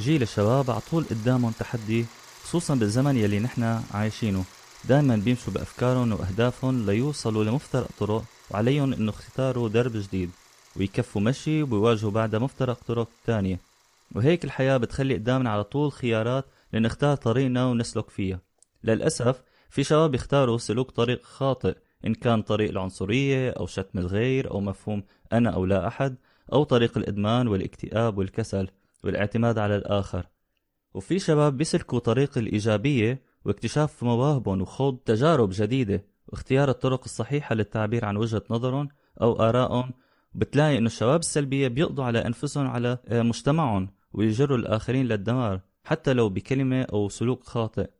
جيل الشباب على طول قدامهم تحدي خصوصا بالزمن يلي نحن عايشينه. دائما بيمشوا بأفكارهم وأهدافهم ليوصلوا لمفترق طرق وعليهم إنه اختاروا درب جديد ويكفوا مشي وبيواجهوا بعدها مفترق طرق تانية. وهيك الحياة بتخلي قدامنا على طول خيارات لنختار طريقنا ونسلك فيها. للأسف في شباب يختاروا سلوك طريق خاطئ إن كان طريق العنصرية أو شتم الغير أو مفهوم أنا أو لا أحد أو طريق الإدمان والاكتئاب والكسل. والاعتماد على الآخر. وفي شباب بيسلكوا طريق الإيجابية واكتشاف مواهبهم وخوض تجارب جديدة واختيار الطرق الصحيحة للتعبير عن وجهة نظرهم أو آرائهم. بتلاقي إنه الشباب السلبية بيقضوا على أنفسهم على آه، مجتمعهم ويجروا الآخرين للدمار حتى لو بكلمة أو سلوك خاطئ.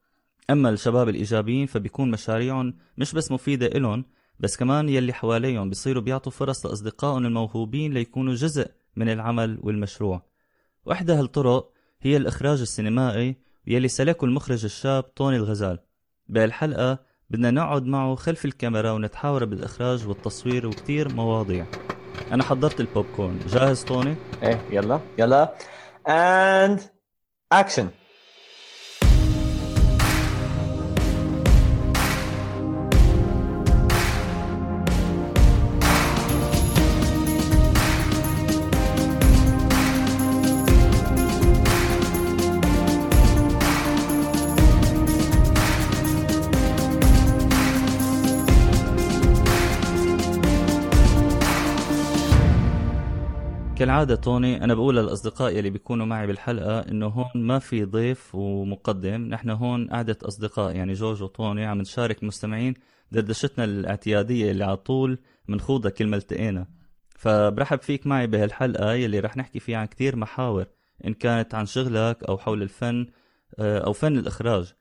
أما الشباب الإيجابيين فبيكون مشاريعهم مش بس مفيدة إلهم بس كمان يلي حواليهم بيصيروا بيعطوا فرص لأصدقائهم الموهوبين ليكونوا جزء من العمل والمشروع. وإحدى هالطرق هي الإخراج السينمائي يلي سلكه المخرج الشاب طوني الغزال. بهالحلقة بدنا نقعد معه خلف الكاميرا ونتحاور بالإخراج والتصوير وكتير مواضيع. أنا حضرت البوب كورن جاهز طوني؟ إيه يلا. يلا. And action. كالعادة توني أنا بقول للأصدقاء يلي بيكونوا معي بالحلقة إنه هون ما في ضيف ومقدم نحن هون قعدة أصدقاء يعني جورج وطوني عم نشارك المستمعين دردشتنا الاعتيادية اللي على طول منخوضها كل ما التقينا. فبرحب فيك معي بهالحلقة يلي رح نحكي فيها عن كتير محاور إن كانت عن شغلك أو حول الفن آه، أو فن الإخراج.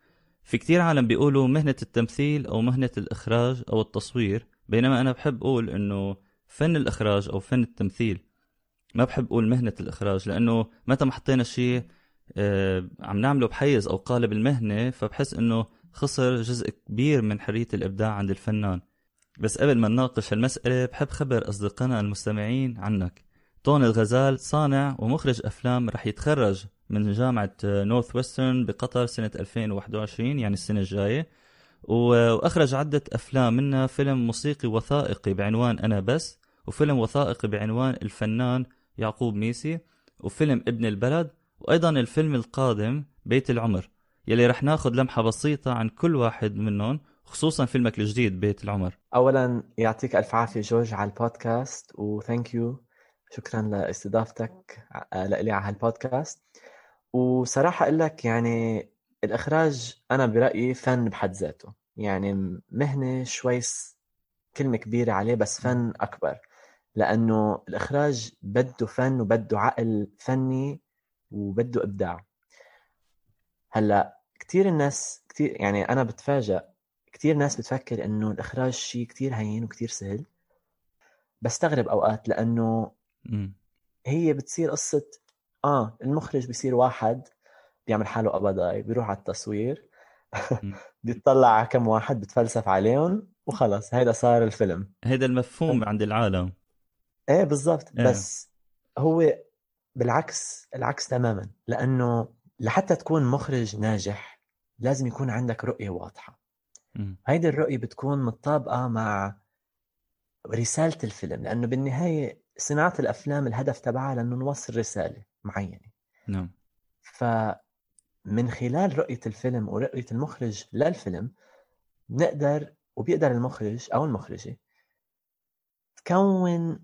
في كتير عالم بيقولوا مهنة التمثيل أو مهنة الإخراج أو التصوير بينما أنا بحب أقول إنه فن الإخراج أو فن التمثيل ما بحب أقول مهنة الإخراج لأنه متى ما حطينا شيء آه، عم نعمله بحيز أو قالب المهنة فبحس إنه خسر جزء كبير من حرية الإبداع عند الفنان. بس قبل ما نناقش هالمسألة بحب خبر أصدقائنا المستمعين عنك. طون الغزال صانع ومخرج أفلام رح يتخرج من جامعة نورث ويسترن بقطر سنة 2021 يعني السنة الجاية. وأخرج عدة أفلام منها فيلم موسيقي وثائقي بعنوان أنا بس وفيلم وثائقي بعنوان الفنان يعقوب ميسي وفيلم ابن البلد وأيضا الفيلم القادم بيت العمر. يلي رح ناخذ لمحة بسيطة عن كل واحد منهم خصوصا فيلمك الجديد بيت العمر. اولا يعطيك ألف عافية جورج على البودكاست وثانك يو شكرا لاستضافتك لي على هالبودكاست. وصراحة أقول لك يعني الإخراج أنا برأيي فن بحد ذاته. يعني مهنة شوي كلمة كبيرة عليه بس فن أكبر. لأنه الإخراج بده فن وبده عقل فني وبده إبداع. هلأ كثير الناس كثير يعني أنا بتفاجئ كثير ناس بتفكر إنه الإخراج شيء كثير هين وكثير سهل. بستغرب أوقات لأنه هي بتصير قصة آه المخرج بيصير واحد بيعمل حاله قبضاي بيروح على التصوير بيطلع على كم واحد بتفلسف عليهم وخلص هيدا صار الفيلم. هيدا المفهوم عند العالم. إيه بالضبط. إيه. بس هو بالعكس العكس تماما. لأنه لحتى تكون مخرج ناجح لازم يكون عندك رؤية واضحة. هيدي الرؤية بتكون متطابقة مع رسالة الفيلم. لأنه بالنهاية صناعة الأفلام الهدف تبعها لأنه نوصل رسالة معينة. نعم. فمن خلال رؤية الفيلم ورؤية المخرج للفيلم بنقدر وبيقدر المخرج أو المخرجة تكون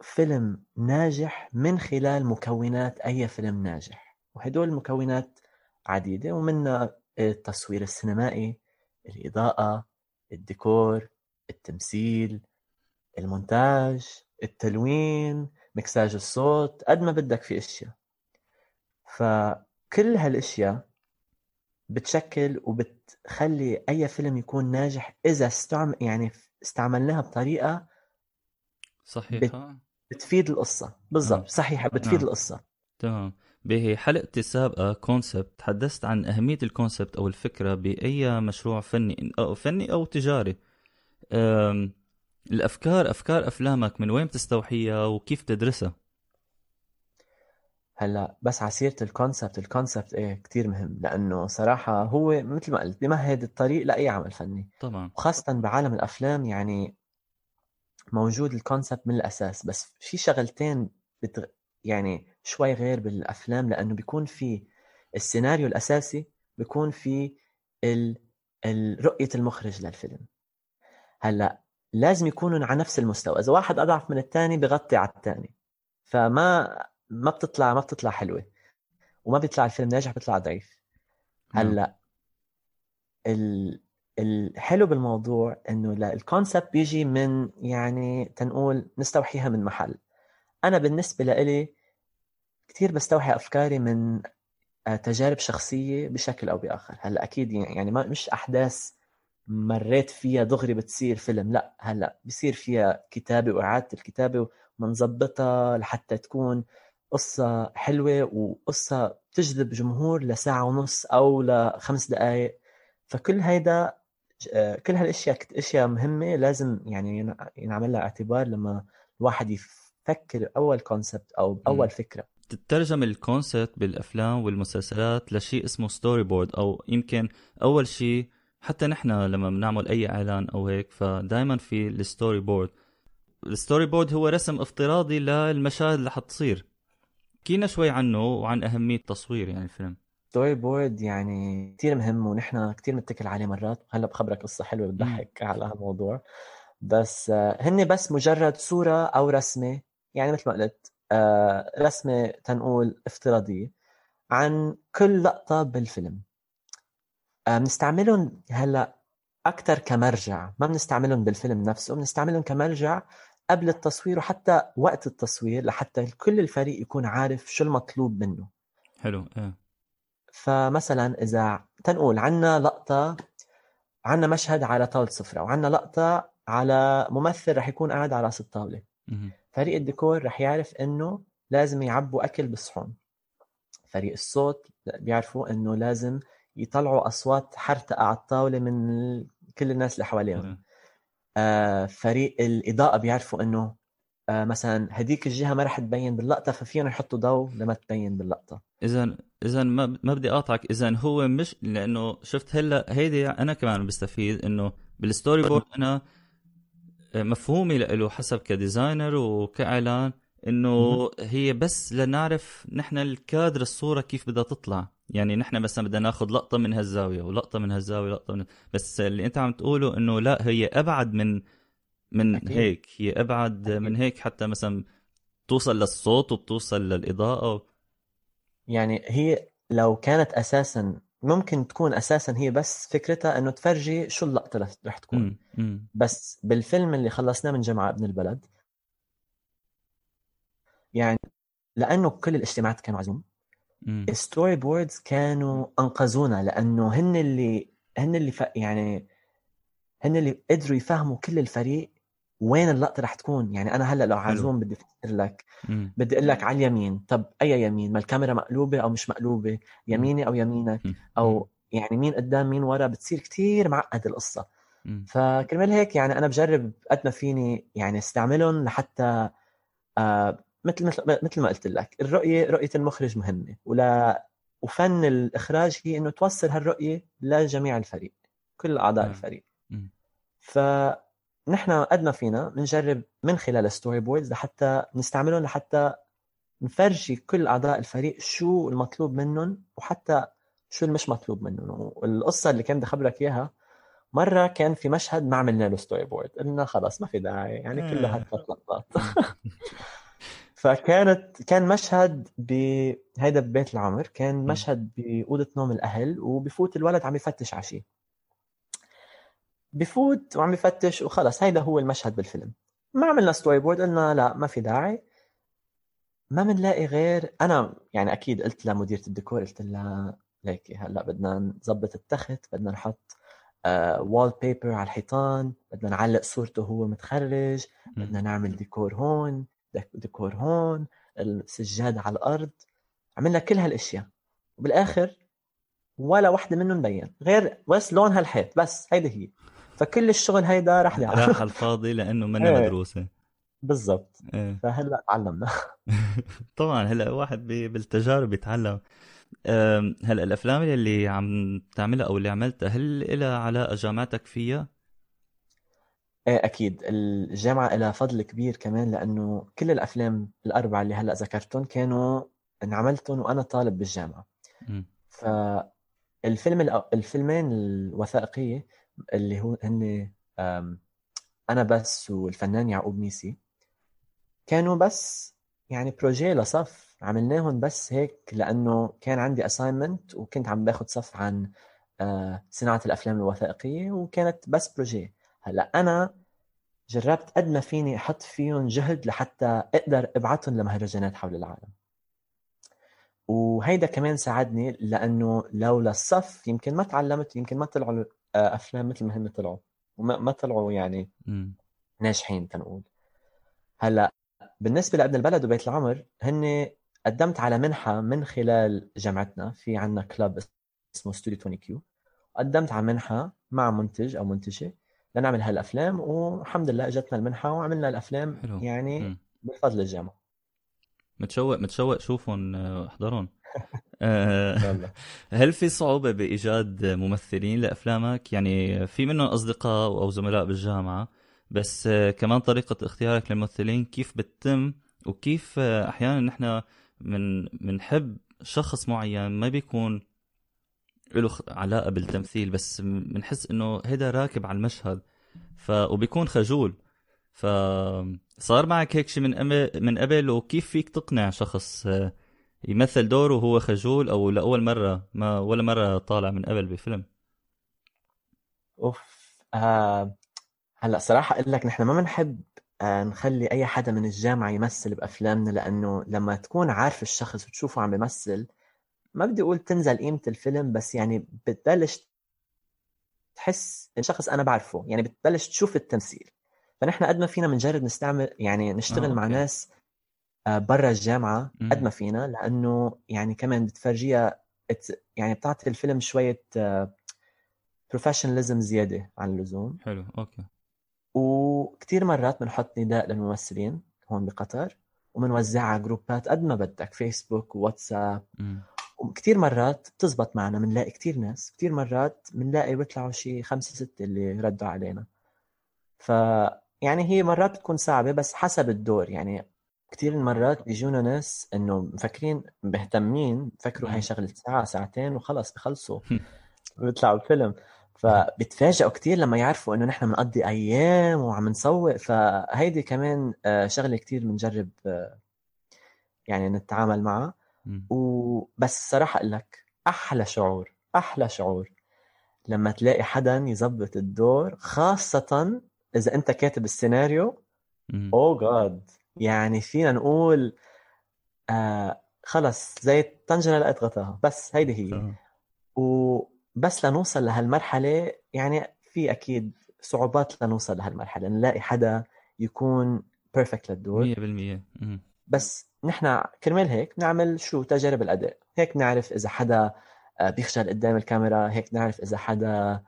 فيلم ناجح من خلال مكونات أي فيلم ناجح. وهدول المكونات عديدة ومنها التصوير السينمائي الإضاءة الديكور التمثيل المونتاج التلوين مكساج الصوت قد ما بدك في أشياء. فكل هالأشياء بتشكل وبتخلي أي فيلم يكون ناجح إذا استعمل يعني استعملناها بطريقة صحيحة. بتفيد القصة. بالضبط. آه. صحيحة بتفيد نعم. القصة. تمام. بحلقتي السابقة concept تحدثت عن أهمية ال concept أو الفكرة بأي مشروع فني أو فني أو تجاري. الأفكار أفكار أفلامك من وين بتستوحيها وكيف تدرسها؟ هلأ بس على سيره ال concept ال concept إيه كثير مهم. لأنه صراحة هو مثل ما قلت بمهد الطريق لأي عمل فني. طبعا. وخاصة بعالم الأفلام يعني موجود ال concept من الأساس بس في شغلتين بتغ... يعني شوي غير بالأفلام لأنه بيكون في السيناريو الأساسي بيكون في ال... رؤية المخرج للفيلم. هلأ لازم يكونوا على نفس المستوى إذا واحد أضعف من الثاني بغطي على الثاني فما ما بتطلع ما بتطلع حلوة. وما بيطلع الفيلم ناجح بيطلع ضعيف. نعم. هلأ ال... الحلو بالموضوع إنه الكونسبت بيجي من يعني تنقول نستوحيها من محل. أنا بالنسبة لإلي كثير بستوحي أفكاري من آه، تجارب شخصية بشكل أو بآخر. هلأ أكيد يعني ما مش أحداث مريت فيها دغري بتصير فيلم لأ هلأ بصير فيها كتابة وإعادة الكتابة ومنظبطها لحتى تكون قصة حلوة وقصة تجذب جمهور لساعة ونص أو لخمس دقائق فكل هيدا كل هالأشياء أشياء مهمة لازم يعني ينعمل لها اعتبار لما الواحد يفكر أول كونسبت أو أول فكرة. تترجم ال concept بالأفلام والمسلسلات لشيء اسمه storyboard أو يمكن أول شيء حتى نحن لما بنعمل أي إعلان أو هيك فدائما في ال storyboard ال storyboard هو رسم افتراضي للمشاهد اللي حتصير. حكينا شوي عنه وعن أهمية تصوير يعني الفيلم. storyboard يعني كثير مهم ونحن كثير بنتكل عليه مرات. هلأ بخبرك قصة حلوة بتضحك على هالموضوع. بس آه، هن بس مجرد صورة أو رسمة يعني مثل ما قلت آه، رسمة تنقول افتراضية عن كل لقطة بالفيلم. آه، بنستعملهم هلأ أكثر كمرجع. ما بنستعملهم بالفيلم نفسه بنستعملهم كمرجع قبل التصوير وحتى وقت التصوير لحتى كل الفريق يكون عارف شو المطلوب منه. حلو إيه. فمثلا إذا تنقول عنا لقطة عنا مشهد على طاولة سفرة وعنا لقطة على ممثل رح يكون قاعد على رأس الطاولة. فريق الديكور رح يعرف إنه لازم يعبوا أكل بالصحون. فريق الصوت بيعرفوا إنه لازم يطلعوا أصوات حرتقة على الطاولة من كل الناس اللي حواليهم. آه فريق الإضاءة بيعرفوا إنه آه مثلا هديك الجهة ما رح تبين باللقطة ففيهم يحطوا ضوء لما تبين باللقطة. اذا اذا ما ما بدي أقاطعك. اذا هو مش لأنه شفت هلا هيدي أنا كمان بستفيد إنه بال storyboard أنا مفهومي له حسب ك designer وكإعلان إنه هي بس لنعرف نحن الكادر الصورة كيف بدها تطلع. يعني نحن مثلا بدنا ناخذ لقطة من هالزاوية ولقطة من هالزاوية لقطه من بس اللي أنت عم تقوله إنه لا هي أبعد من من أكيد. هيك هي أبعد أكيد. من هيك حتى مثلا بتوصل للصوت وبتوصل للإضاءة يعني هي لو كانت أساسا ممكن تكون أساسا هي بس فكرتها إنه تفرجي شو اللقطة رح تكون م. م. بس بالفيلم اللي خلصناه من جامعه ابن البلد يعني لأنه كل الاجتماعات كانوا ع Zoom ال storyboards كانوا أنقذونا لأنه هن اللي هن اللي ف... يعني هن اللي قدروا يفهموا كل الفريق وين اللقطة رح تكون؟ يعني أنا هلأ لو ع Zoom بدي أفكر لك. مم. بدي أقول لك على اليمين. طب أي يمين؟ ما الكاميرا مقلوبة أو مش مقلوبة؟ يميني أو يمينك؟ أو يعني مين قدام مين ورا؟ بتصير كتير معقد القصة. فكرمال هيك يعني أنا بجرب قد ما فيني يعني أستعملهم لحتى آه مثل مثل مثل ما قلت لك. الرؤية رؤية المخرج مهمة. ولا وفن الإخراج هي إنه توصل هالرؤية لجميع الفريق. كل أعضاء الفريق. ف نحن قد ما فينا بنجرب من خلال ال storyboards لحتى نستعملهم لحتى نفرجي كل أعضاء الفريق شو المطلوب منهم وحتى شو المش مطلوب منهم. والقصة اللي كان بدي أخبرك إياها مرة كان في مشهد ما عملنا له storyboard قلنا خلص ما في داعي يعني كله هالثلاث لقطات فكانت كان مشهد بهيدا ببيت العمر كان مشهد بأوضة نوم الأهل وبفوت الولد عم يفتش على شيء بفوت وعم يفتش وخلص. هيدا هو المشهد بالفيلم. ما عملنا storyboard قلنا لا ما في داعي. ما بنلاقي غير أنا يعني أكيد قلت لمديرة الديكور قلت لها ليكي هلأ بدنا نظبط التخت بدنا نحط wall uh, paper على الحيطان بدنا نعلق صورته وهو متخرج بدنا نعمل ديكور هون ديكور هون السجاد على الأرض. عملنا كل هالأشياء. وبالآخر ولا وحده منهم مبين غير بس لون هالحيط بس هيدي هي. فكل الشغل هيدا راح راح على الفاضي لأنه منا إيه. مدروسة بالضبط إيه. فهلا تعلمنا طبعا هلا واحد بالتجارب بيتعلم هلا الأفلام اللي عم تعملها أو اللي عملتها هل لها علاقة جامعتك فيها؟ إيه أكيد الجامعة لها فضل كبير كمان لأنه كل الأفلام الأربعة اللي هلا ذكرتهم كانوا انعملتهم وأنا طالب بالجامعة مم. فالفيلم الفيلمين الوثائقية اللي هو هن أنا بس والفنان يعقوب ميسي كانوا بس يعني projet لصف. عملناهم بس هيك لأنه كان عندي assignment وكنت عم باخذ صف عن آه، صناعة الأفلام الوثائقية وكانت بس بروجي هلأ أنا جربت قد ما فيني أحط فيهم جهد لحتى أقدر ابعتهم لمهرجانات حول العالم. وهيدا كمان ساعدني لأنه لولا الصف يمكن ما تعلمت يمكن ما طلعوا أفلام مثل ما هن طلعوا وما ما طلعوا يعني مم. ناجحين تنقول هلأ بالنسبة لأبن البلد وبيت العمر هن قدمت على منحة من خلال جامعتنا في عنا club اسمه ستوديو 20 كيو قدمت على منحة مع منتج أو منتجة لنعمل هالأفلام والحمد لله إجتنا المنحة وعملنا الأفلام حلو. يعني مم. بفضل الجامعة متشوق متشوق شوفهم آه، احضرهم هل في صعوبة بإيجاد ممثلين لأفلامك؟ يعني في منهم أصدقاء أو زملاء بالجامعة بس آه، كمان طريقة اختيارك للممثلين كيف بتتم وكيف آه، أحيانا نحن من بنحب شخص معين ما بيكون له علاقة بالتمثيل بس بنحس إنه هيدا راكب على المشهد ف وبيكون خجول فصار معك هيك شيء من من قبل وكيف فيك تقنع شخص آه، يمثل دوره وهو خجول أو لاول مرة ما ولا مرة طالع من قبل بفيلم أوف آه هلأ صراحة أقول لك نحن ما بنحب آه نخلي أي حدا من الجامعة يمثل بأفلامنا لأنه لما تكون عارف الشخص وتشوفه عم بيمثل ما بدي أقول تنزل قيمة الفيلم بس يعني بتبلش تحس إن شخص أنا بعرفه يعني بتبلش تشوف التمثيل فنحن قد ما فينا بنجرب نستعمل يعني نشتغل آه، مع أوكي. ناس برا الجامعة. قد ما فينا لأنه يعني كمان بتفرجيها يعني بتعطي الفيلم شوية professionalism زيادة عن اللزوم حلو okay وكثير مرات بنحط نداء للممثلين هون بقطر وبنوزعها على group ات قد ما بدك فيسبوك وواتساب. وكثير مرات بتزبط معنا بنلاقي كثير ناس كثير مرات بنلاقي بيطلعوا شي خمسة ستة اللي ردوا علينا ف يعني هي مرات بتكون صعبة بس حسب الدور يعني كثير مرات بيجونا ناس إنه مفكرين مهتمين بفكروا هاي مم. شغلة ساعة ساعتين وخلص بخلصوا. بيطلعوا الفيلم. فبتفاجئوا كثير لما يعرفوا إنه نحن بنقضي أيام وعم نسوق. فهيدي كمان آه، شغلة كثير بنجرب آه، يعني نتعامل معها. وبس صراحة أقول لك أحلى شعور أحلى شعور لما تلاقي حدا يظبط الدور خاصة إذا أنت كاتب السيناريو. مم. اوه جاد يعني فينا نقول آه خلص زي الطنجره لقيت غطاها بس هيدي هي. وبس لنوصل لهالمرحلة يعني في أكيد صعوبات لنوصل لهالمرحلة نلاقي حدا يكون بيرفكت للدور. 100% مم. بس نحن كرمال هيك بنعمل شو؟ تجارب الأداء. هيك بنعرف إذا حدا آه، بيخجل قدام الكاميرا هيك نعرف إذا حدا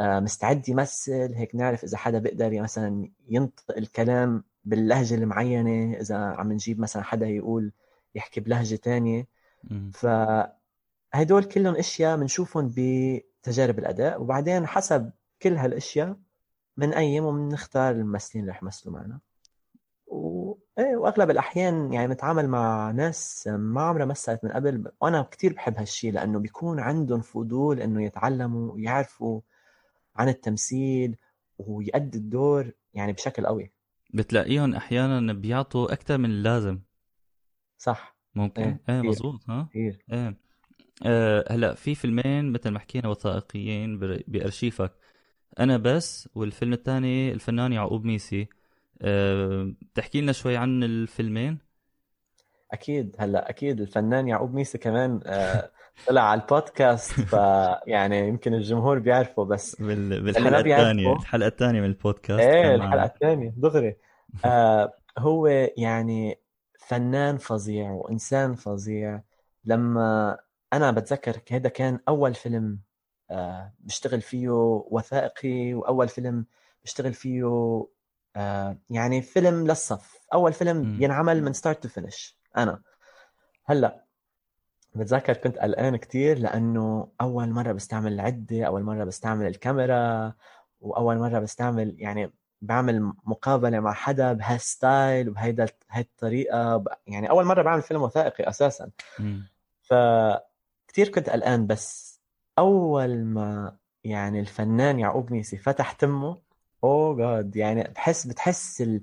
آه، مستعد يمثل هيك نعرف إذا حدا بيقدر مثلا ينطق الكلام باللهجة المعينة إذا عم نجيب مثلا حدا يقول يحكي بلهجة تانية. مم. فهدول كلهم أشياء بنشوفهم بتجارب الأداء. وبعدين حسب كل هالأشياء بنقيم وبنختار الممثلين اللي رح يمثلوا معنا. و... إيه وأغلب الأحيان يعني بنتعامل مع ناس ما عمرها مثلت من قبل. وأنا كتير بحب هالشيء لأنه بيكون عندهم فضول إنه يتعلموا ويعرفوا عن التمثيل ويأدي الدور يعني بشكل قوي. بتلاقيهم أحيانا بيعطوا أكثر من اللازم. صح. ممكن. إيه كتير. مزبوط ها؟ كثير إيه. آه هلأ في فيلمين مثل ما حكينا وثائقيين بأرشيفك. أنا بس والفيلم الثاني الفنان يعقوب ميسي. آه بتحكي لنا شوي عن الفيلمين؟ أكيد. هلأ أكيد الفنان يعقوب ميسي كمان آه، طلع على البودكاست فيعني يمكن الجمهور بيعرفه بس بال... بالحلقة الثانية الحلقة الثانية من البودكاست إيه الحلقة. الثانية دغري. آه هو يعني فنان فظيع وإنسان فظيع. لما أنا بتذكر هذا كان أول فيلم آه بشتغل فيه وثائقي وأول فيلم بشتغل فيه آه يعني فيلم للصف. أول فيلم. ينعمل من start to finish أنا. هلأ بتذكر كنت قلقان كتير لأنه أول مرة بستعمل العدة أول مرة بستعمل الكاميرا وأول مرة بستعمل يعني بعمل مقابلة مع حدا بهال style وبهيدا هاي الطريقة. يعني أول مرة بعمل فيلم وثائقي أساسا. مم. فكتير كنت قلقان بس أول ما يعني الفنان يعقوب ميسي فتح تمه oh God يعني بحس بتحس ال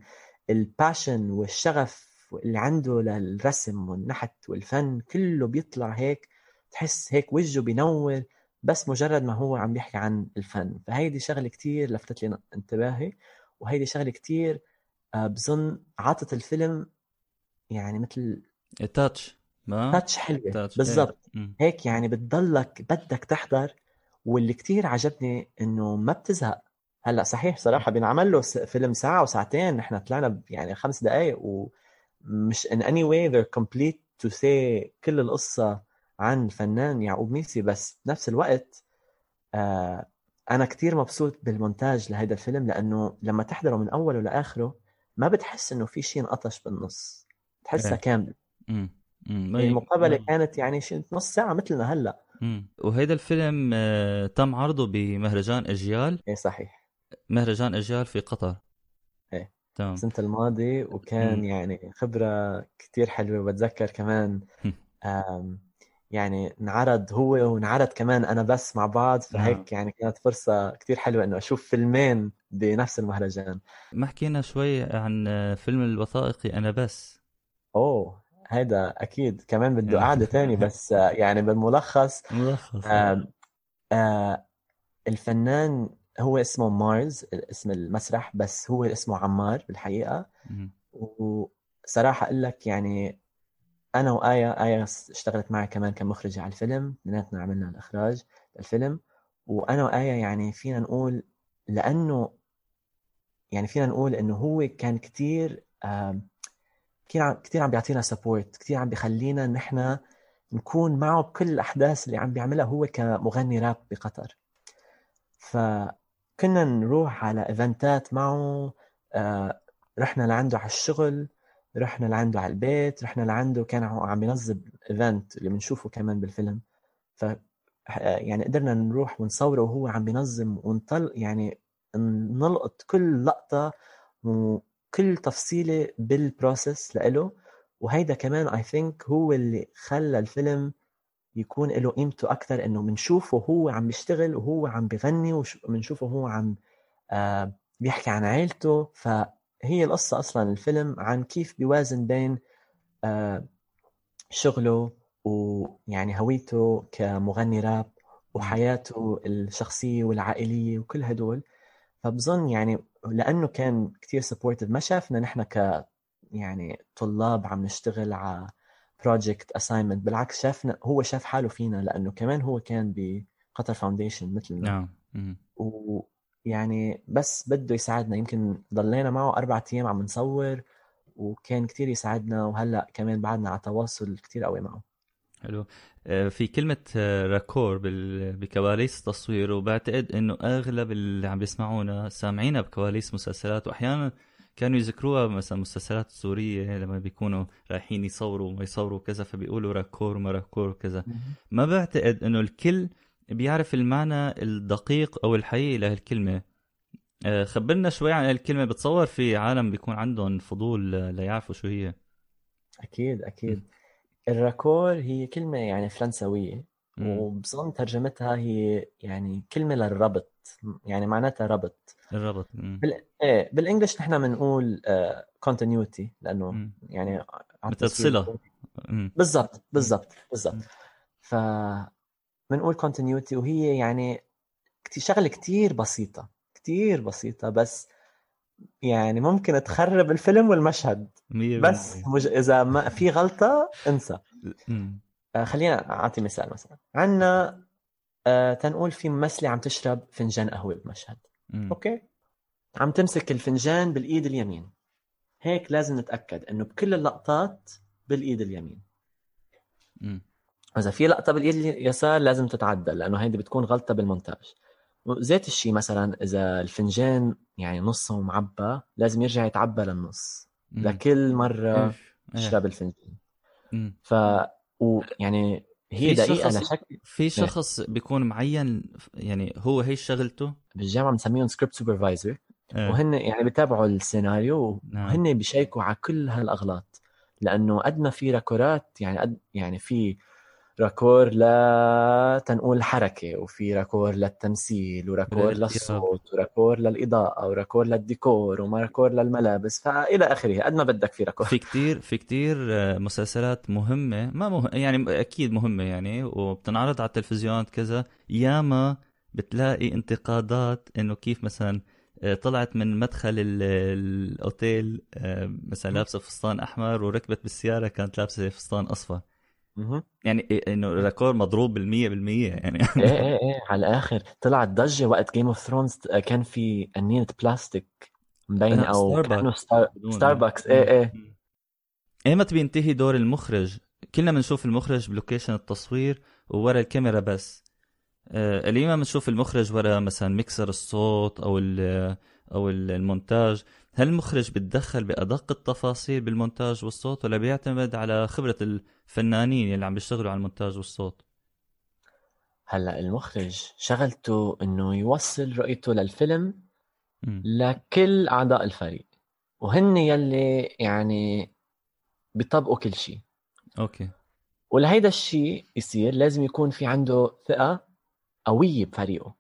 ال passion والشغف اللي عنده للرسم والنحت والفن كله بيطلع هيك. تحس هيك وجهه بينور بس مجرد ما هو عم بيحكي عن الفن. فهيدي شغلة كتير لفتت لي انتباهي. وهيدي شغلة كتير آه، بظن عطت الفيلم يعني مثل تاتش ما تاتش حلوة بالضبط إيه. مم. هيك يعني بتضلك بدك تحضر واللي كتير عجبني إنه ما بتزهق هلأ صحيح صراحة بينعمل له فيلم ساعة وساعتين نحن طلعنا يعني خمس دقائق ومش in any way they're complete to say كل القصة عن الفنان يعقوب ميسي بس بنفس الوقت آه أنا كتير مبسوط بالمونتاج لهيدا الفيلم لأنه لما تحضره من أوله لآخره ما بتحس إنه في شيء انقطش بالنص بتحسها إيه. كامل مم. مم. يعني المقابلة. كانت يعني شيء نص ساعة مثلنا هلأ. وهيدا الفيلم آه، تم عرضه بمهرجان اجيال إيه صحيح مهرجان اجيال في قطر إيه. تمام السنة الماضي وكان مم. يعني خبرة كتير حلوة وبتذكر كمان يعني انعرض هو وانعرض كمان أنا بس مع بعض فهيك يعني كانت فرصة كتير حلوة إنه أشوف فيلمين بنفس المهرجان. ما حكينا شوي عن آه، فيلم الوثائقي أنا بس. أوه هيدا أكيد. كمان بده إيه. قعدة تاني بس آه، يعني بالملخص ملخص آم، آه، الفنان هو اسمه مارز اسم المسرح بس هو اسمه عمار بالحقيقة. مم. وصراحة أقول لك يعني أنا وآية آية اشتغلت معي كمان كمخرجة على الفيلم بيناتنا عملنا الإخراج الفيلم وأنا وآية يعني فينا نقول لأنه يعني فينا نقول إنه هو كان كتير آم، كتير عم بيعطينا سبورت كتير عم بيخلينا نحن نكون معه بكل الأحداث اللي عم بيعملها هو كمغني راب بقطر. فكنا نروح على إيفنتات معه آه، رحنا لعنده على الشغل رحنا لعنده على البيت رحنا لعنده كان عم بينظم event اللي بنشوفه كمان بالفيلم. ف يعني قدرنا نروح ونصوره وهو عم بينظم ونطل يعني نلقط كل لقطة وكل تفصيلة بال process لإله. وهيدا كمان I think هو اللي خلى الفيلم يكون له قيمته أكثر إنه بنشوفه هو عم بيشتغل وهو عم بغني وبنشوفه هو عم آه بيحكي عن عائلته فهي القصة أصلا الفيلم عن كيف بيوازن بين آه شغله ويعني هويته كمغني راب وحياته الشخصية والعائلية وكل هدول. فبظن يعني لأنه كان كتير supportive ما شافنا نحن ك يعني طلاب عم نشتغل على project assignment بالعكس شافنا هو شاف حاله فينا لأنه كمان هو كان بقطر Foundation مثلنا. نعم. مم. ويعني بس بده يساعدنا. يمكن ضلينا معه أربعة أيام عم نصور وكان كتير يساعدنا وهلأ كمان بعدنا على تواصل كتير قوي معه. حلو. آه، في كلمة آه، راكور بكواليس التصوير وبعتقد إنه أغلب اللي عم بيسمعونا سامعينها بكواليس مسلسلات وأحيانا كانوا يذكروها مثلا مسلسلات سورية لما بيكونوا رايحين يصوروا وما يصوروا كذا فبيقولوا راكور ما راكور وكذا. ما بعتقد إنه الكل بيعرف المعنى الدقيق أو الحقيقي لهالكلمة آه، خبرنا شوي عن الكلمة. بتصور في عالم بيكون عندهم فضول ليعرفوا شو هي. أكيد أكيد. ال raccord هي كلمة يعني فرنسوية مم. وبظن ترجمتها هي يعني كلمة للربط. يعني معناتها ربط. الربط. بال... إيه بال English نحن بنقول continuity لأنه مم. يعني مثل مم. بالضبط بالضبط بالضبط. ف بنقول continuity وهي يعني شغلة كتير بسيطة كتير بسيطة بس يعني ممكن تخرب الفيلم والمشهد مية بس. مج... إذا ما في غلطة انسى. آه، خلينا أعطي مثال مثلا عندنا آه تنقول في ممثله عم تشرب فنجان قهوة بمشهد مم. okay عم تمسك الفنجان بالإيد اليمين هيك لازم نتأكد إنه بكل اللقطات بالإيد اليمين مم. اذا في لقطة بالايد اليسار لازم تتعدل لأنه هيدي بتكون غلطة بالمونتاج زيت الشيء مثلا إذا الفنجان يعني نصه معبى لازم يرجع يتعبى للنص مم. لكل مرة إيه. تشرب الفنجان مم. ف ويعني هي دقيقة لشكل في شخص بيكون معين يعني هو هي شغلته بالجامعة بنسميهم script supervisor. وهن يعني بيتابعوا السيناريو نعم. وهن بي check وا على كل هالأغلاط لأنه قد ما في raccord ات يعني قد يعني في raccord لتنقول حركة وفي raccord للتمثيل و raccord. للصوت و raccord للإضاءة و raccord للديكور و raccord للملابس فإلى آخره قد ما بدك في raccord في كتير في كتير آه، مسلسلات مهمة ما مهم يعني أكيد مهمة يعني وبتنعرض على التلفزيون كذا ياما بتلاقي انتقادات إنه كيف مثلا آه، طلعت من مدخل ال- الأوتيل آه، مثلا لابسة فستان أحمر وركبت بالسيارة كانت لابسة فستان أصفر مهم. يعني إيه، إنه ال raccord مضروب بالمية بالمية يعني. إيه إيه إيه على الآخر. طلعت ضجة وقت Game of Thrones كان في أنينة بلاستيك مبينة آه، أو Starbucks. Star... Starbucks إيه إيه. إيمت بينتهي دور المخرج. كلنا بنشوف المخرج ب location التصوير وورا الكاميرا بس. آه، اليوم بنشوف المخرج ورا مثلا ميكسر الصوت أو ال- أو ال- المونتاج. هل المخرج بيتدخل بأدق التفاصيل بالمونتاج والصوت ولا بيعتمد على خبرة الفنانين اللي عم بيشتغلوا على المونتاج والصوت؟ هلا المخرج شغلته إنه يوصل رؤيته للفيلم مم. لكل أعضاء الفريق وهن يلي يعني بيطبقوا كل شيء أوكي. ولهيدا الشيء يصير لازم يكون في عنده ثقة قوية بفريقه.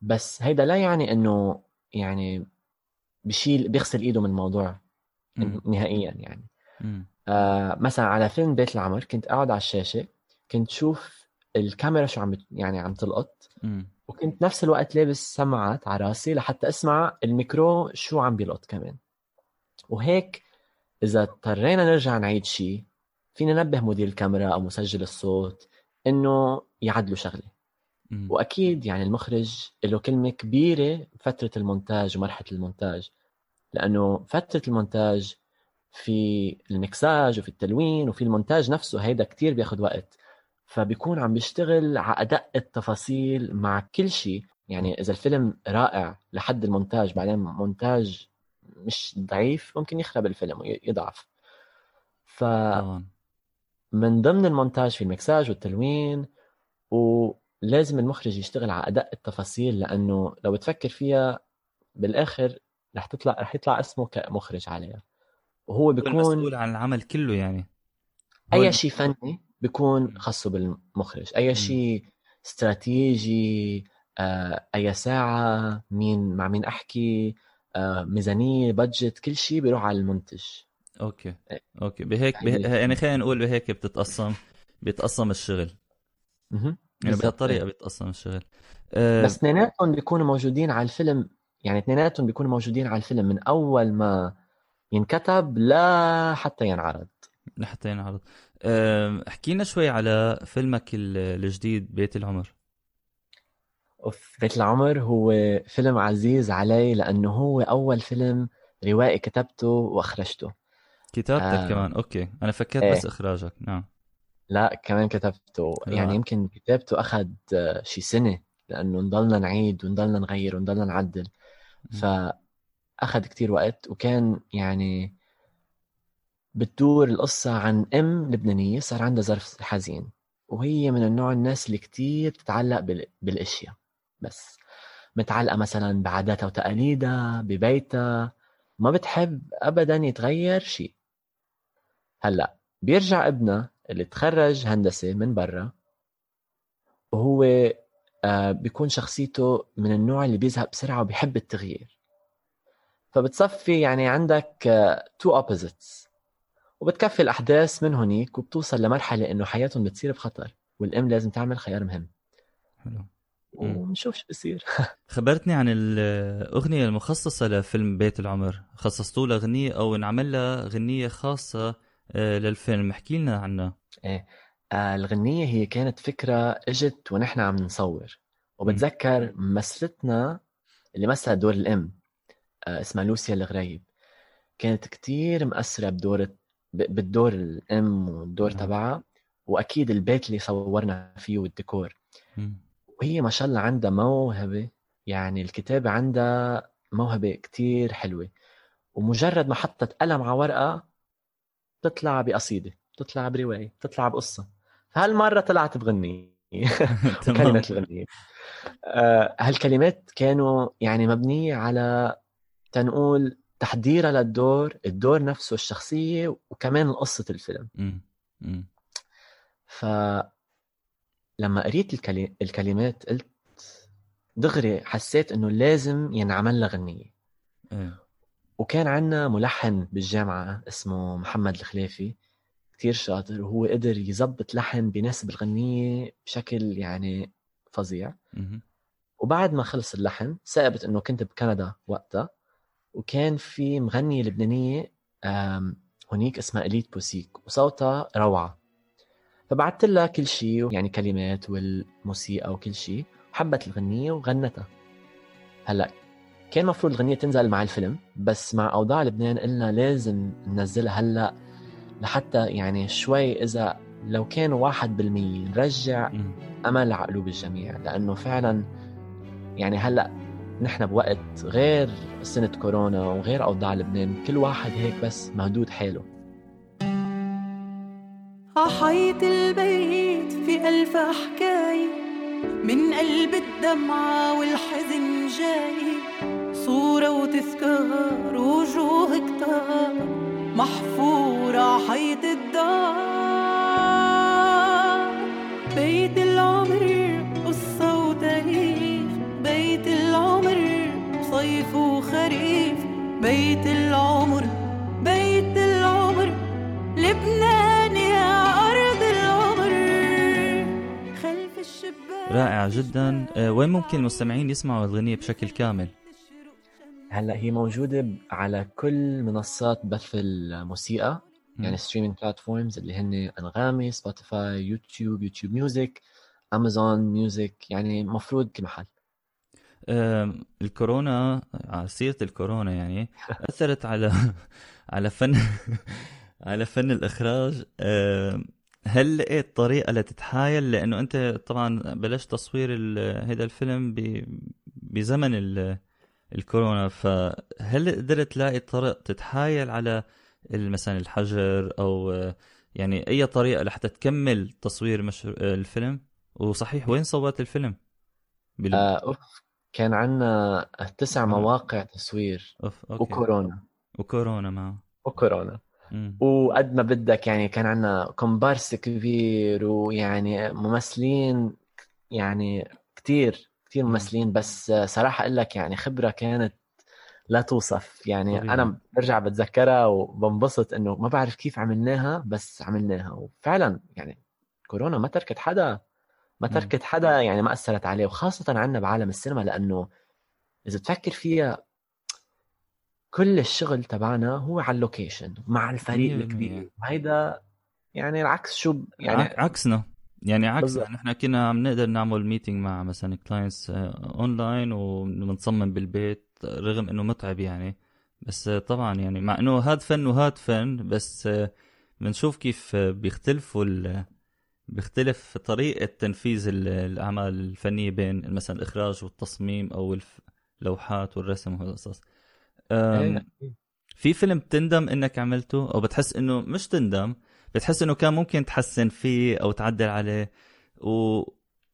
بس هيدا لا يعني إنه يعني بشيل بيغسل إيده من الموضوع مم. نهائيا يعني مم. آه مثلا على فيلم بيت العمر كنت قاعد على الشاشة كنت شوف الكاميرا شو عم يعني عم تلقط مم. وكنت نفس الوقت لابس سماعات على راسي لحتى أسمع الميكرو شو عم بيلقط كمان وهيك إذا اضطرينا نرجع نعيد شيء فينا ننبه مدير الكاميرا أو مسجل الصوت إنه يعدلوا شغلة. وأكيد يعني المخرج له كلمة كبيرة بفتره المونتاج ومرحلة المونتاج لأنه فترة المونتاج في المكساج وفي التلوين وفي المونتاج نفسه هيدا كتير بياخد وقت فبيكون عم بيشتغل على أدق التفاصيل مع كل شيء. يعني إذا الفيلم رائع لحد المونتاج بعدين مونتاج مش ضعيف ممكن يخرب الفيلم ويضعف فمن طبعا. ضمن المونتاج في المكساج والتلوين ولازم المخرج يشتغل على ادق التفاصيل لأنه لو تفكر فيها بالآخر رح تطلع رح يطلع اسمه كمخرج عليها وهو هو بيكون المسؤول عن العمل كله يعني. أي شيء فني بيكون خاصه بالمخرج. أي شيء استراتيجي آه، أي ساعة مين مع مين أحكي آه، ميزانية budget كل شيء بيروح على المنتج. أوكي. إيه. أوكي. بهيك هي- به... يعني خلينا نقول بهيك بتتقسم بيتقسم الشغل. مهم. يعني. بهالطريقة بيتقسم الشغل. أه بس اثنيناتهم بيكونوا موجودين على الفيلم يعني اثنيناتهم بيكونوا موجودين على الفيلم من أول ما ينكتب لا حتى ينعرض. لحتى ينعرض. أه احكي لنا شوي على فيلمك ال- الجديد بيت العمر. أوف بيت العمر هو فيلم عزيز علي لأنه هو أول فيلم روائي كتبته وأخرجته. كتابتك آه. كمان أوكي. أنا فكرت إيه. بس إخراجك نعم. لا كمان كتبته. يعني يمكن كتابته أخذ آه، شي سنة لأنه نضلنا نعيد ونضلنا نغير ونضلنا نعدل مم. فأخذ كتير وقت وكان يعني بتدور القصة عن أم لبنانية صار عندها ظرف حزين وهي من النوع الناس اللي كتير بتتعلق بال... بالأشياء بس متعلقة مثلا بعاداتها وتقاليدها ببيتها ما بتحب أبدا يتغير شيء هلأ بيرجع ابنها اللي تخرج هندسة من برا وهو آه، بيكون شخصيته من النوع اللي بيزهق بسرعة وبيحب التغيير. فبتصفي يعني عندك تو opposites وبتكفي الأحداث من هونيك وبتوصل لمرحلة إنه حياتهم بتصير بخطر والأم لازم تعمل خيار مهم. حلو. ونشوف شو بصير خبرتني عن الأغنية المخصصة لفيلم بيت العمر. خصصتوا لها غنية أو انعمل لها غنية خاصة آه، للفيلم. احكي لنا عنها آه، الغنية هي كانت فكرة إجت ونحن عم نصور. وبتذكر ممثلتنا اللي مثلت دور الأم آه، اسمها لوسيا الغريب. كانت كتير مأثرة بدور بالدور الأم والدور. تبعها وأكيد البيت اللي صورنا فيه والديكور. وهي ما شاء الله عندها موهبة يعني الكتابة عندها موهبة كتير حلوة. ومجرد ما حطت قلم على ورقة تطلع بقصيدة تطلع برواية تطلع بقصة. فهالمرة طلعت بغنية. كلمات الغنية. آه، هالكلمات كانوا يعني مبنية على تنقول تحضيرها للدور الدور نفسه الشخصية وكمان قصة الفيلم. ف لما قريت الكلمات قلت دغري حسيت إنه لازم ينعمل لها غنية. إيه. وكان عندنا ملحن بالجامعة اسمه محمد الخلافي كتير شاطر وهو قدر يزبط لحن بيناسب الغنية بشكل يعني فظيع. وبعد ما خلص اللحن ثابت إنه كنت بكندا وقتها وكان في مغنية لبنانية هونيك اسمها إليت بوسيك وصوتها روعة. فبعثت لها كل شيء يعني كلمات والموسيقى وكل شيء حبت الغنية وغنتها. هلأ كان المفروض الغنية تنزل مع الفيلم بس مع أوضاع لبنان قلنا لازم ننزلها هلأ لحتى يعني شوي إذا لو كان واحد بالمية نرجع أمل على قلوب الجميع لأنه فعلا يعني هلأ نحن بوقت غير سنة كورونا وغير أوضاع لبنان كل واحد هيك بس مهدود حاله. عحيط البيت في ألف حكاية من قلب الدمعة والحزن جاي. صورة وتذكار وجوه كتار محفورة حيط الدار. بيت العمر قصة وتاريخ بيت العمر صيف وخريف. بيت العمر بيت العمر لبنان يا أرض العمر. خلف الشباك رائع جدا. آه، وين ممكن المستمعين يسمعوا الغنية بشكل كامل؟ هلأ هي موجودة على كل منصات بث الموسيقى يعني streaming platforms اللي هن أنغامي Spotify YouTube YouTube Music Amazon Music يعني مفروض كل محل. الكورونا على سيرة الكورونا يعني أثرت على على فن على فن الإخراج. هل لقيت طريقة لتتحايل؟ لأنه أنت طبعا بلشت تصوير هذا الفيلم بزمن الكورونا فهل قدرت تلاقي طرق تتحايل على مثلا الحجر أو يعني أي طريقة لحتى تكمل تصوير مش... الفيلم وصحيح وين صورت الفيلم آه أوف. كان عندنا تسع آه. مواقع تصوير أوف. أوكي. وكورونا وكورونا معه وكورونا وقد ما بدك يعني كان عندنا كومبارس كبير ويعني ممثلين يعني كتير كثير ممثلين بس صراحة أقول لك يعني خبرة كانت لا توصف. يعني طبيعي. أنا برجع بتذكرها وبنبسط إنه ما بعرف كيف عملناها بس عملناها. وفعلا يعني كورونا ما تركت حدا ما تركت حدا يعني ما أثرت عليه. وخاصة عنا بعالم السينما لأنه إذا تفكر فيها كل الشغل تبعنا هو على اللوكيشن مع الفريق الكبير. وهيدا يعني العكس شو يعني عكسنا. يعني عكس نحن كنا عم نقدر نعمل meeting مع مثلا clients online وبنصمم بالبيت رغم إنه متعب يعني. بس آه، طبعا يعني مع إنه هاد فن وهاد فن بس آه، بنشوف كيف بيختلفوا بيختلف طريقة تنفيذ الأعمال الفنية بين مثلا الإخراج والتصميم أو اللوحات والرسم وهالقصص إيه، في فيلم تندم إنك عملته؟ أو بتحس إنه مش تندم بتحس إنه كان ممكن تحسن فيه أو تعدل عليه. و...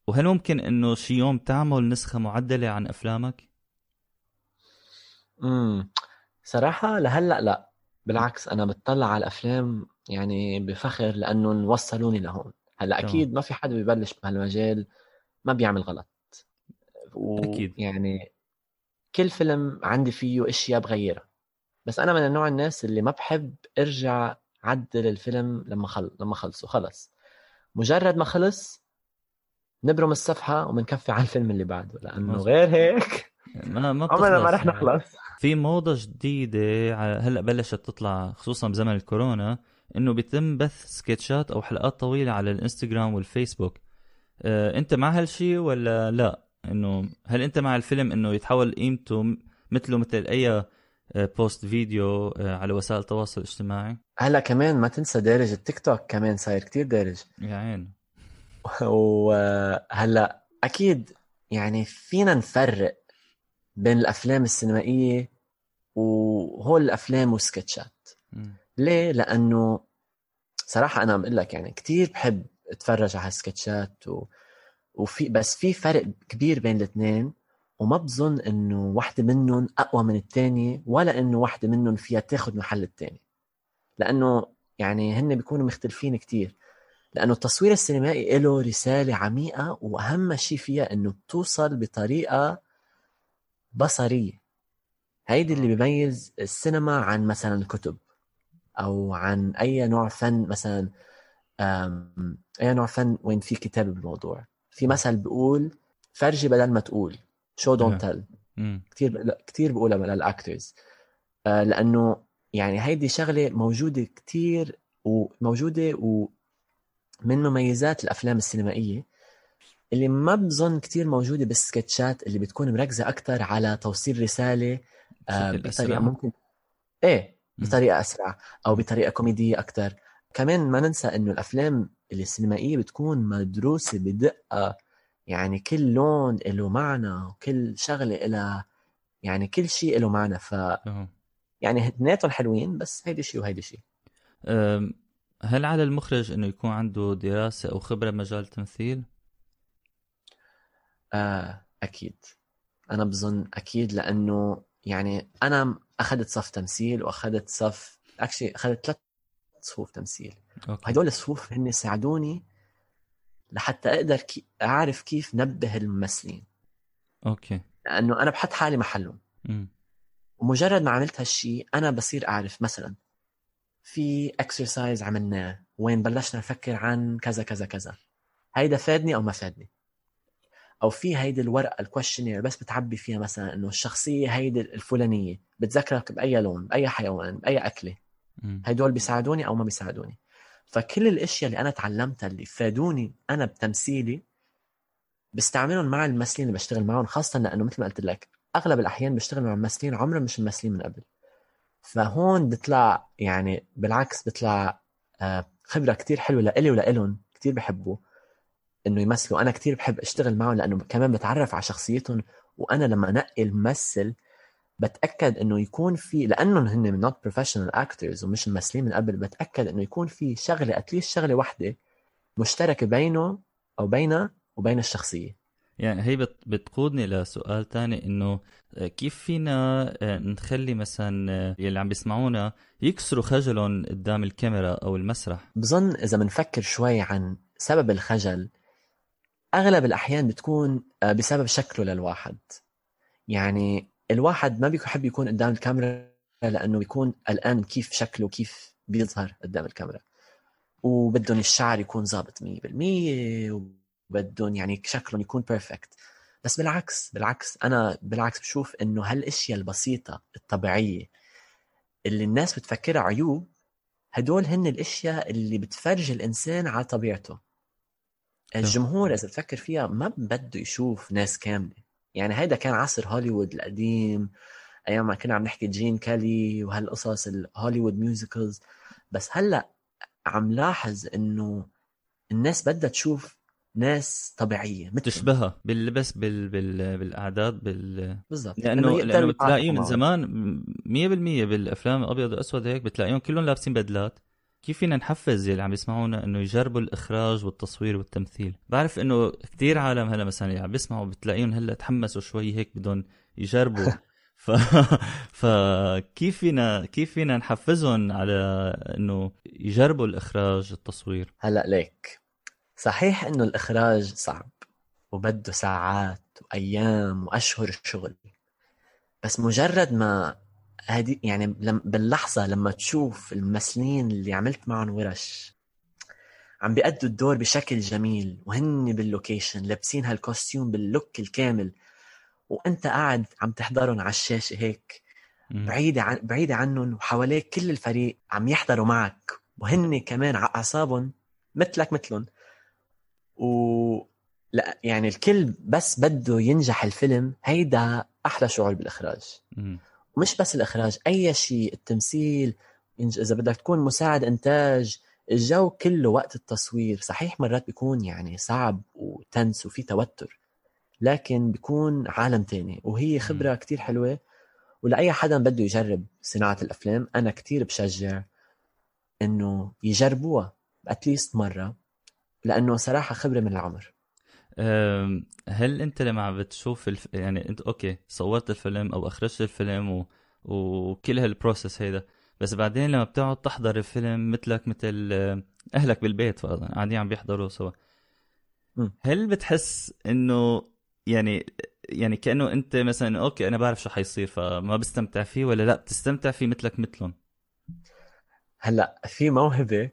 وهل ممكن إنه شي يوم تعمل نسخة معدلة عن أفلامك؟ امم صراحة لهلأ لا. بالعكس أنا بتطلع على الأفلام يعني بفخر لأنه وصلوني لهون. هلأ أكيد ما في حدا ببلش بهالمجال ما بيعمل غلط. و... أكيد. يعني كل فيلم عندي فيه أشياء بغيرها. بس أنا من النوع الناس اللي ما بحب أرجع عدل الفيلم لما خل... لما خلصوا. خلص. مجرد ما خلص نبرم الصفحة وبنكفي على الفيلم اللي بعده لأنه غير هيك. ما ما عمرنا ما رح نخلص. في موضة جديدة هلأ بلشت تطلع خصوصا بزمن الكورونا إنه بيتم بث سكتشات أو حلقات طويلة على الإنستغرام والفيسبوك. أه أنت مع هالشي ولا لا؟ إنه هل أنت مع الفيلم إنه يتحول قيمته مثله مثل أي بوست فيديو آه، على وسائل التواصل الاجتماعي. هلا كمان ما تنسى دارج التيك توك كمان صاير كتير دارج. يا عين وهلا أكيد يعني فينا نفرق بين الأفلام السينمائية وهول الأفلام والسكتشات مم. ليه؟ لأنه صراحة أنا بقول لك يعني كثير بحب أتفرج على السكتشات و... وفي بس في فرق كبير بين الاثنين. وما بظن إنه واحدة منهم أقوى من الثانية ولا إنه واحدة منهم فيها تاخذ محل الثاني لأنه يعني هن بيكونوا مختلفين كتير. لأنه التصوير السينمائي له رسالة عميقة وأهم شيء فيها إنه بتوصل بطريقة بصرية. هيدي اللي بيميز السينما عن مثلا الكتب أو عن أي نوع فن مثلا أي نوع فن وين في كتاب بالموضوع. في مثل بيقول فرجي بدل ما تقول. Show. Don't tell. كثير كثير بقولها لل actors آه، لأنه يعني هيدي شغلة موجودة كثير وموجوده ومن مميزات الأفلام السينمائية اللي ما بظن كثير موجودة بالسكتشات اللي بتكون مركزة أكثر على توصيل رسالة آه، بطريقة أسرع؟ ممكن إيه. بطريقة أسرع أو بطريقة كوميدية أكثر كمان ما ننسى إنه الأفلام السينمائية بتكون مدروسة بدقة يعني كل لون له معنى وكل شغلة لها يعني كل شيء له معنى. ف. يعني اثنيناتهم حلوين بس هيدي شيء وهيدي شيء هل على المخرج إنه يكون عنده دراسة أو خبرة بمجال التمثيل؟ آه أكيد. أنا بظن أكيد لأنه يعني أنا أخذت صف تمثيل وأخذت صف actually أخذت ثلاث صفوف تمثيل. أوكي. وهدول الصفوف هن ساعدوني لحتى أقدر كي... أعرف كيف نبه الممثلين. أوكي. لأنه أنا بحط حالي محلهم. ومجرد ما عملت هالشي أنا بصير أعرف مثلا في exercise عملناه وين بلشنا نفكر عن كذا كذا كذا. هيدا فادني أو ما فادني؟ أو في هيدي الورقة ال questionnaire بس بتعبي فيها مثلا إنه الشخصية هيدي الفلانية بتذكرك بأي لون بأي حيوان بأي أكلة. هدول بيساعدوني أو ما بيساعدوني؟ فكل الأشياء اللي أنا تعلمتها اللي فادوني أنا بتمثيلي بستعملهم مع الممثلين اللي بشتغل معهم خاصة لأنه مثل ما قلت لك أغلب الأحيان بشتغل مع ممثلين عمرهم مش ممثلين من قبل. فهون بيطلع يعني بالعكس بيطلع آه، خبرة كتير حلوة لإلي ولإلهم كتير بحبوا إنه يمثلوا. أنا كتير بحب أشتغل معهم لأنه كمان بتعرف على شخصيتهم وأنا لما أنقي الممثل بتأكد إنه يكون في لانهم هن not professional actors ومش ممثلين من قبل بتأكد إنه يكون في شغلة اتليست شغلة واحدة مشتركة بينه أو بينها وبين الشخصية. يعني هي بت- بتقودني لسؤال تاني إنه آه، كيف فينا آه، نخلي مثلا آه، يلي عم بيسمعونا يكسروا خجلهم قدام الكاميرا أو المسرح؟ بظن إذا بنفكر شوي عن سبب الخجل أغلب الأحيان بتكون بسبب شكله للواحد. يعني الواحد ما بيحب يكون قدام الكاميرا لأنه بيكون قلقان كيف شكله كيف بيظهر قدام الكاميرا. وبدهم الشعر يكون ظابط 100% وبدهم يعني شكلهم يكون بيرفكت بس بالعكس بالعكس أنا بالعكس بشوف إنه هالأشياء البسيطة الطبيعية اللي الناس بتفكرها عيوب هدول هن الأشياء اللي بتفرج الإنسان على طبيعته. الجمهور إذا بتفكر فيها ما بده يشوف ناس كاملة. يعني هيدا كان عصر هوليوود القديم أيام ما كنا عم نحكي Gene Kelly وهالقصص ال Hollywood musicals. بس هلأ عم لاحظ إنه الناس بدها تشوف ناس طبيعية مثل تشبهها باللبس بال... بال... بالأعداد بال بالضبط. لأنه لأنه بتلاقيه من زمان 100% بالأفلام الأبيض والأسود هيك بتلاقيهم كلهم لابسين بدلات. كيف فينا نحفز يلي عم يسمعونا إنه يجربوا الإخراج والتصوير والتمثيل؟ بعرف إنه كتير عالم هلا مثلا اللي عم بيسمعوا بتلاقيهم هلأ تحمسوا شوي هيك بدهم يجربوا. ف... فكيف فينا كيف فينا نحفزهم على إنه يجربوا الإخراج التصوير هلأ ليك صحيح إنه الإخراج صعب وبده ساعات وأيام وأشهر شغل بس مجرد ما هدي يعني باللحظة لما تشوف الممثلين اللي عملت معهم ورش عم بيأدوا الدور بشكل جميل وهن بال location لابسين هال costume بال look الكامل وأنت قاعد عم تحضرهم على الشاشة هيك. مم. بعيدة عن بعيدة عنهم وحواليك كل الفريق عم يحضروا معك وهن كمان على أعصابهم مثلك مثلهم. و لا يعني الكل بس بده ينجح الفيلم هيدا أحلى شعور بالإخراج. ومش بس الإخراج أي شيء التمثيل إذا بدك تكون مساعد إنتاج الجو كله وقت التصوير صحيح مرات بيكون يعني صعب وتنس وفي توتر لكن بيكون عالم تاني وهي خبرة كتير حلوة ولأي حدا بده يجرب صناعة الأفلام أنا كتير بشجع إنه يجربوها at least مرة لأنه صراحة خبرة من العمر. هل أنت لما عم بتشوف الف... يعني أنت okay صورت الفيلم أو أخرجت الفيلم و... وكل هال process هيدا بس بعدين لما بتقعد تحضر الفيلم مثلك مثل أهلك بالبيت فرضا قاعدين عم بيحضروا سوا. هل بتحس إنه يعني يعني كأنه أنت مثلا okay أنا بعرف شو حيصير فما بستمتع فيه ولا لأ؟ بتستمتع فيه مثلك مثلهم؟ هلأ في موهبة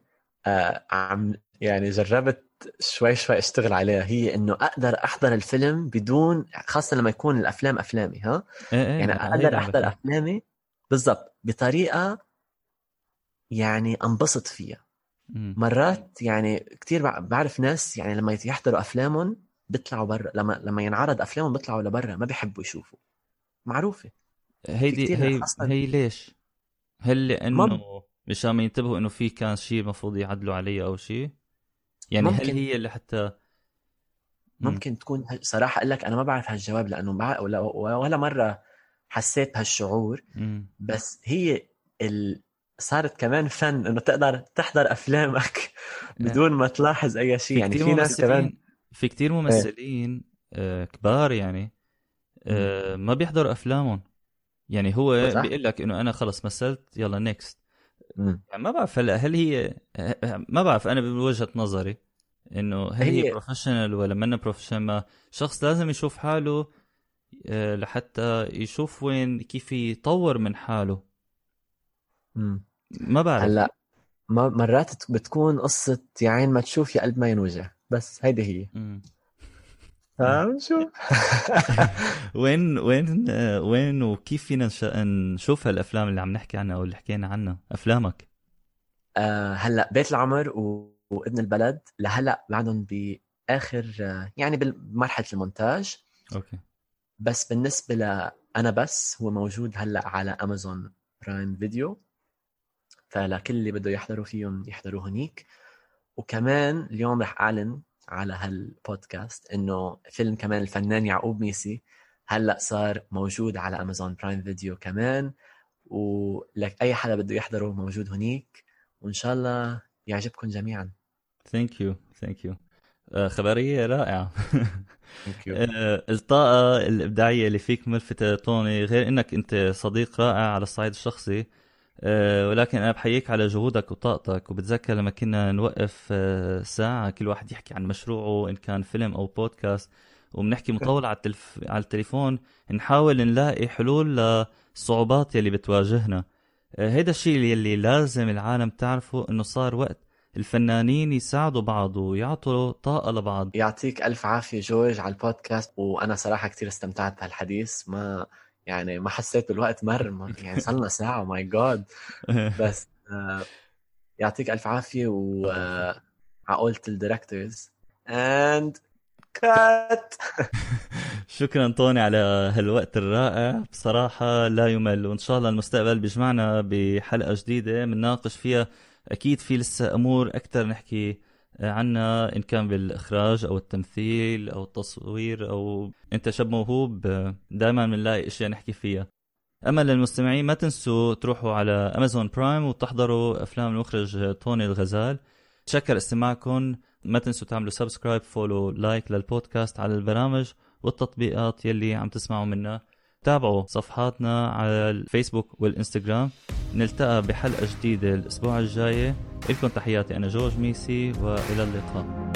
آه عم يعني جربت شوي شوي أشتغل عليها هي إنه أقدر أحضر الفيلم بدون خاصة لما يكون الأفلام أفلامي ها إيه إيه يعني أقدر أحضر. أفلامي بالضبط بطريقة يعني أنبسط فيها مم. مرات يعني كتير بع- بعرف ناس يعني لما يحضروا أفلامهم بيطلعوا برا لما لما ينعرض أفلامهم بيطلعوا لبرا ما بيحبوا يشوفوا معروفة هيدي هي هي ليش؟ هل لأنه مم- مش عم ينتبهوا إنه في كان شيء المفروض يعدلوا عليه أو شيء؟ يعني هل ممكن. هي اللي حتى مم. ممكن تكون ه- صراحة أقول لك أنا ما بعرف هالجواب لأنه بع... ولا... ولا مرة حسيت بهالشعور مم. بس هي ال... صارت كمان فن إنه تقدر تحضر أفلامك بدون ما تلاحظ أي شيء يعني في ناس كمان في كتير ممثلين آه كبار يعني آه ما بيحضروا أفلامهم يعني هو. بيقول لك إنه أنا خلص مثلت يلا next. يعني ما بعرف هلا هل هي ما بعرف أنا بوجهة نظري إنه هل هي هي- professional ولا منا professional ما شخص لازم يشوف حاله آه، لحتى يشوف وين كيف يطور من حاله. مم. ما بعرف. هلا مرات بتكون قصة يا عين ما تشوف يا قلب ما ينوجع بس هيدي هي. مم. فنشوف وين وين وين وكيف فينا نش- نشوف هالأفلام اللي عم نحكي عنها أو اللي حكينا عنها؟ أفلامك. آه هلأ بيت العمر و... وابن البلد. لهلأ بعدهم بآخر يعني بمرحله المونتاج. okay. بس بالنسبة ل أنا بس هو موجود هلأ على Amazon Prime Video. فلكل اللي بده يحضروا فيهم يحضروا هنيك. وكمان اليوم رح أعلن على هالبودكاست إنه فيلم كمان الفنان يعقوب ميسي هلأ صار موجود على Amazon Prime Video كمان ولك أي حدا بده يحضره موجود هنيك وإن شاء الله يعجبكم جميعا. thank you thank you خبرية رائعة. آه، الطاقة الإبداعية اللي فيك ملفتة طوني غير إنك أنت صديق رائع على الصعيد الشخصي ولكن أنا بحييك على جهودك وطاقتك وبتذكر لما كنا نوقف آه، ساعة كل واحد يحكي عن مشروعه إن كان فيلم أو بودكاست وبنحكي مطول على التلف... على التليفون نحاول نلاقي حلول للصعوبات يلي بتواجهنا. آه، هيدا الشيء يلي لازم العالم تعرفه إنه صار وقت الفنانين يساعدوا بعض ويعطوا طاقة لبعض. يعطيك ألف عافية جورج على البودكاست وأنا صراحة كثير استمتعت بهالحديث. ما يعني ما حسيت بالوقت مر يعني صار لنا ساعة my God بس آه، يعطيك ألف عافية وعقولة ال directors and cut شكرا طوني على هالوقت الرائع. بصراحة لا يمل وإن شاء الله المستقبل بيجمعنا بحلقة جديدة بنناقش فيها. أكيد في لسه أمور أكثر نحكي عنها إن كان بالإخراج أو التمثيل أو التصوير أو أنت شاب موهوب دائما بنلاقي أشياء نحكي فيها. أما للمستمعين ما تنسوا تروحوا على Amazon Prime وتحضروا أفلام المخرج طوني الغزال. تشكر استماعكم. ما تنسوا تعملوا subscribe follow like للبودكاست على البرامج والتطبيقات يلي عم تسمعوا منها. تابعوا صفحاتنا على الفيسبوك والإنستغرام. نلتقى بحلقة جديدة الأسبوع الجاي. لكم تحياتي أنا جورج ميسي وإلى اللقاء.